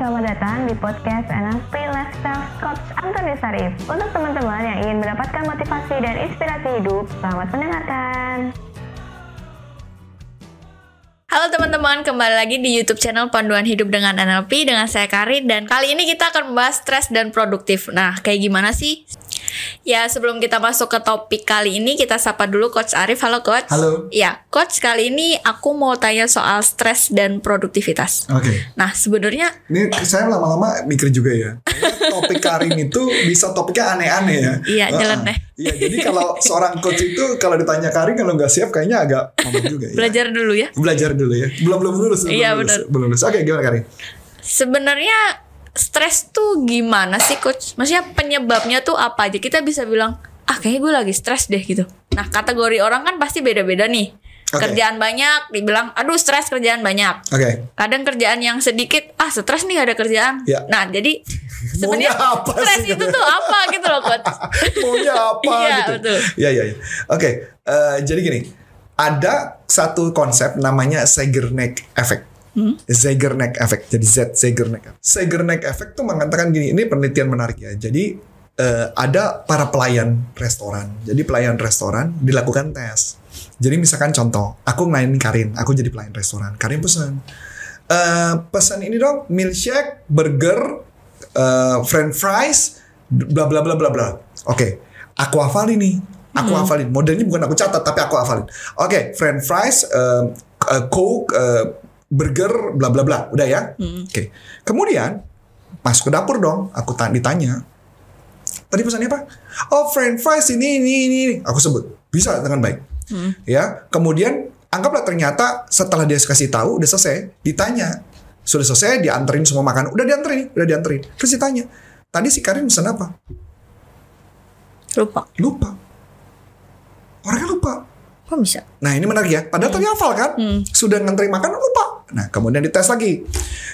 selamat datang di podcast NLP Lifestyle Coach Antoni Sarif. Untuk teman-teman yang ingin mendapatkan motivasi dan inspirasi hidup, selamat mendengarkan. Halo teman-teman, kembali lagi di YouTube channel Panduan Hidup dengan NLP dengan saya Karin dan kali ini kita akan membahas stres dan produktif. Nah, kayak gimana sih? Ya, sebelum kita masuk ke topik kali ini, kita sapa dulu Coach Arif. Halo Coach. Halo. Ya, Coach kali ini aku mau tanya soal stres dan produktivitas. Oke. Nah, sebenarnya Ini saya lama-lama mikir juga ya. Topik Karin itu bisa topiknya aneh-aneh ya. Iya, Heeh. nyeleneh. Iya, jadi kalau seorang coach itu kalau ditanya Karin kalau nggak siap kayaknya agak ngomong juga ya. belajar dulu ya. Belajar dulu ya. Belum belum lulus. belum Iya, lulus, benar. Belum lulus. Oke, gimana Karin? Sebenarnya stres tuh gimana sih Coach? Maksudnya penyebabnya tuh apa aja? Kita bisa bilang, ah kayaknya gue lagi stres deh gitu. Nah, kategori orang kan pasti beda-beda nih. Oke. Kerjaan banyak, dibilang, aduh stres kerjaan banyak. Oke. kadang kerjaan yang sedikit ah stres nih gak ada kerjaan Ya. nah jadi sebenarnya apa stres itu tuh apa gitu loh coach Maunya apa Iya, gitu. betul. Iya, iya, iya. Oke, eh, jadi gini. Ada satu konsep namanya Zeigarnik Effect. Hmm? Zeigarnik Effect. Jadi Z Zeigarnik. Zeigarnik Effect tuh mengatakan gini, ini penelitian menarik ya. Jadi eh, ada para pelayan restoran. Jadi pelayan restoran dilakukan tes. Jadi misalkan contoh, aku ngelainin Karin, aku jadi pelayan restoran. Karin pesan, eh pesan ini dong, milkshake, burger, eh, french fries, bla bla bla bla bla. Oke, aku hafalin nih. Aku hafalin. Modelnya bukan aku catat, tapi aku hafalin. Oke, french fries, eh, eh, coke, eh, burger, bla bla bla. Udah ya? Oke. Kemudian masuk ke dapur dong. Aku ta- ditanya. Tadi pesannya apa? Oh, french fries ini ini. ini. Aku sebut. Bisa dengan baik. Ya. Kemudian anggaplah ternyata setelah dia kasih tahu udah selesai, ditanya. Sudah selesai, dianterin semua makan. Udah dianterin, udah dianterin. Terus ditanya, tadi si Karin pesan apa? lupa Lupa. Orangnya lupa. kok bisa Nah ini menarik ya. Padahal tadi hafal kan. Sudah nganterin makan lupa. Nah kemudian dites lagi.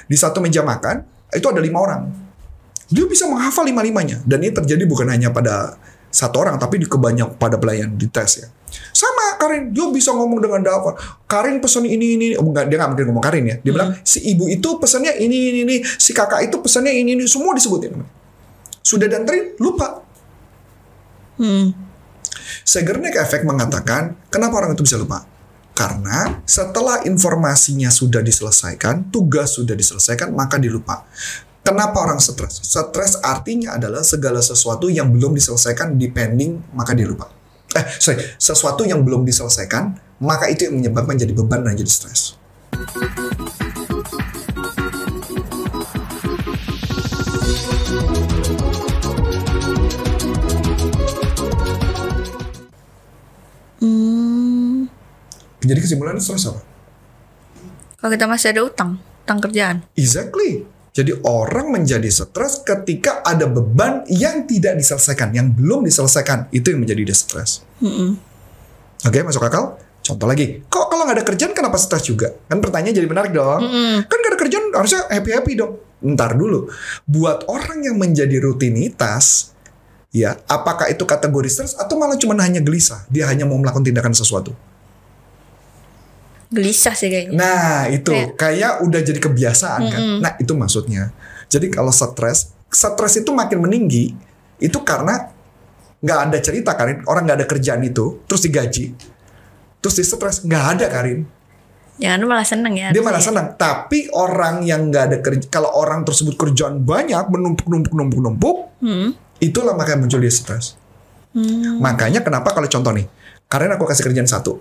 Di satu meja makan itu ada lima orang. Dia bisa menghafal lima-limanya. Dan ini terjadi bukan hanya pada satu orang. Tapi di kebanyak pada pelayan di tes ya. Sama Karin. Dia bisa ngomong dengan hafal. Karin pesan ini, ini. Oh, enggak, dia nggak mungkin ngomong Karin ya. Dia bilang si ibu itu pesannya ini, ini, ini. Si kakak itu pesannya ini, ini. Semua disebutin. Sudah dianterin lupa. hmm. Zeigarnik Effect mengatakan, kenapa orang itu bisa lupa? Karena setelah informasinya sudah diselesaikan, tugas sudah diselesaikan, maka dilupa. Kenapa orang stres? Stres artinya adalah segala sesuatu yang belum diselesaikan depending, maka dia lupa. Eh, sorry, sesuatu yang belum diselesaikan, maka itu yang menyebabkan jadi beban dan jadi stres. Hmm. Jadi kesimpulannya stres apa? kalau kita masih ada utang utang kerjaan Exactly. Jadi orang menjadi stres ketika ada beban yang tidak diselesaikan, yang belum diselesaikan. Itu yang menjadi dia stres. Mm-mm. Oke, masuk akal? Contoh lagi, kok kalau nggak ada kerjaan kenapa stres juga? Kan pertanyaan jadi menarik dong. Kan nggak ada kerjaan harusnya happy-happy dong. Ntar dulu, buat orang yang menjadi rutinitas, ya apakah itu kategori stres atau malah cuma hanya gelisah? Dia hanya mau melakukan tindakan sesuatu. Gelisah sih kayaknya Nah itu Kayak- kayak udah jadi kebiasaan kan. Nah itu maksudnya. Jadi kalau stres, stres itu makin meninggi itu karena nggak ada cerita Karin. Orang nggak ada kerjaan itu, terus digaji, terus di stres nggak ada Karin. jangan malah seneng ya Dia malah senang. Tapi orang yang nggak ada kerja, kalau orang tersebut kerjaan banyak menumpuk numpuk numpuk numpuk, Hmm. itulah makanya muncul dia stres. Hmm. Makanya kenapa kalau contoh nih, Karen aku kasih kerjaan satu,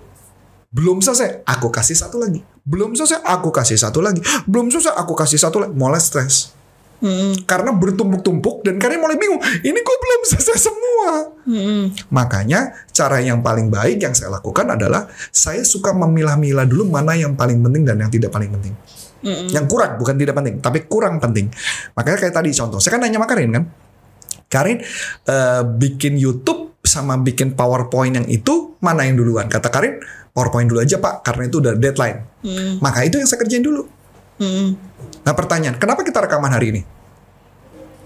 belum selesai, aku kasih satu lagi, belum selesai, aku kasih satu lagi, belum selesai, aku kasih satu lagi, mulai stres. Hmm. Karena bertumpuk-tumpuk dan Karen mulai bingung, ini kok belum selesai semua. Hmm. Makanya cara yang paling baik yang saya lakukan adalah saya suka memilah-milah dulu mana yang paling penting dan yang tidak paling penting. Hmm. Yang kurang bukan tidak penting, tapi kurang penting. Makanya kayak tadi contoh, saya kan nanya sama Karin kan. Karin eh, bikin YouTube sama bikin PowerPoint yang itu mana yang duluan? Kata Karin, PowerPoint dulu aja Pak, karena itu udah deadline. Hmm. Maka itu yang saya kerjain dulu. Hmm. Nah pertanyaan, kenapa kita rekaman hari ini?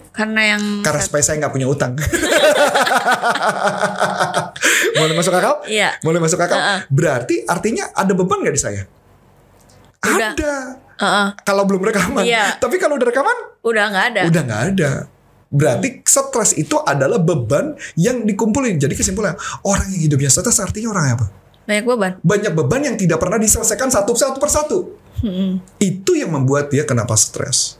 karena yang Karena supaya saya nggak punya utang. Mulai masuk akal? Iya. Mulai masuk akal? Heeh. Berarti artinya ada beban nggak di saya? Udah. Ada. Heeh. Kalau belum rekaman. Iya. Tapi kalau udah rekaman, Udah nggak ada. udah nggak ada. Berarti stres itu adalah beban yang dikumpulin. Jadi kesimpulannya, orang yang hidupnya stres artinya orang apa? Banyak beban. Banyak beban yang tidak pernah diselesaikan satu satu persatu. Mm-mm. Itu yang membuat dia kenapa stres.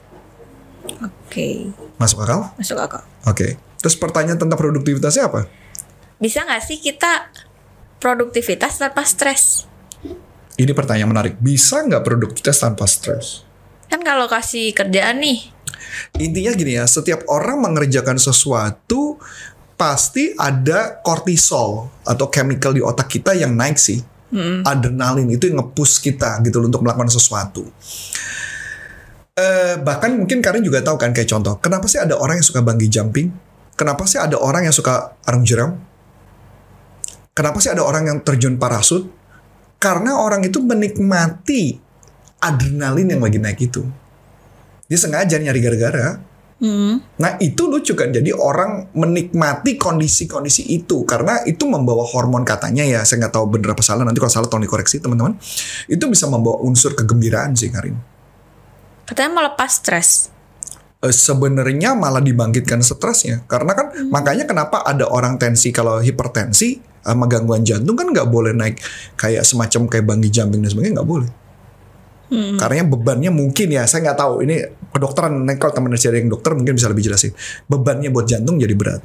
Oke. Masuk akal? Masuk akal. Oke. Terus pertanyaan tentang produktivitasnya apa? Bisa nggak sih kita produktivitas tanpa stres? Ini pertanyaan menarik. Bisa nggak produktivitas tanpa stres? Kan kalau kasih kerjaan nih, Intinya gini ya, setiap orang mengerjakan sesuatu pasti ada kortisol atau chemical di otak kita yang naik sih. Adrenalin itu yang nge-push kita gitu loh untuk melakukan sesuatu. Eh, bahkan mungkin kalian juga tahu kan kayak contoh, kenapa sih ada orang yang suka bungee jumping? Kenapa sih ada orang yang suka arung jeram? Kenapa sih ada orang yang terjun parasut? Karena orang itu menikmati adrenalin yang lagi naik itu. Dia sengaja nyari gara-gara. Hmm, Nah itu lucu kan, jadi orang menikmati kondisi-kondisi itu karena itu membawa hormon katanya ya, saya nggak tahu bener apa salah. Nanti kalau salah tolong dikoreksi teman-teman. Itu bisa membawa unsur kegembiraan sih Karin. katanya melepas stres. Eh, Sebenarnya malah dibangkitkan stresnya, karena kan makanya kenapa ada orang tensi kalau hipertensi sama gangguan jantung kan nggak boleh naik kayak semacam kayak bungee jumping dan sebagainya nggak boleh. Hmm. Karena bebannya mungkin ya, saya nggak tahu. Ini kedokteran, kalau teman dari yang dokter mungkin bisa lebih jelasin. Bebannya buat jantung jadi berat.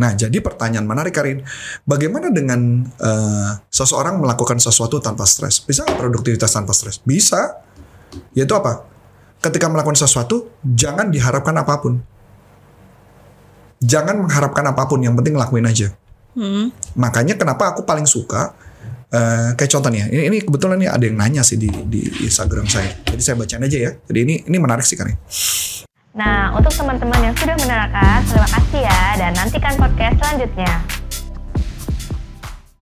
Nah, jadi pertanyaan menarik Karin, bagaimana dengan eh, seseorang melakukan sesuatu tanpa stres? Bisa produktivitas tanpa stres? Bisa. Yaitu apa? Ketika melakukan sesuatu, jangan diharapkan apa pun. Jangan mengharapkan apa pun, yang penting lakuin aja. Hmm. Makanya kenapa aku paling suka eh kayak contoh ya, ini, ini kebetulan nih ada yang nanya sih di, di Instagram saya. Jadi saya bacain aja ya. Jadi ini ini menarik sih Karin. Nah, untuk teman-teman yang sudah menerangkan, terima kasih ya dan nantikan podcast selanjutnya.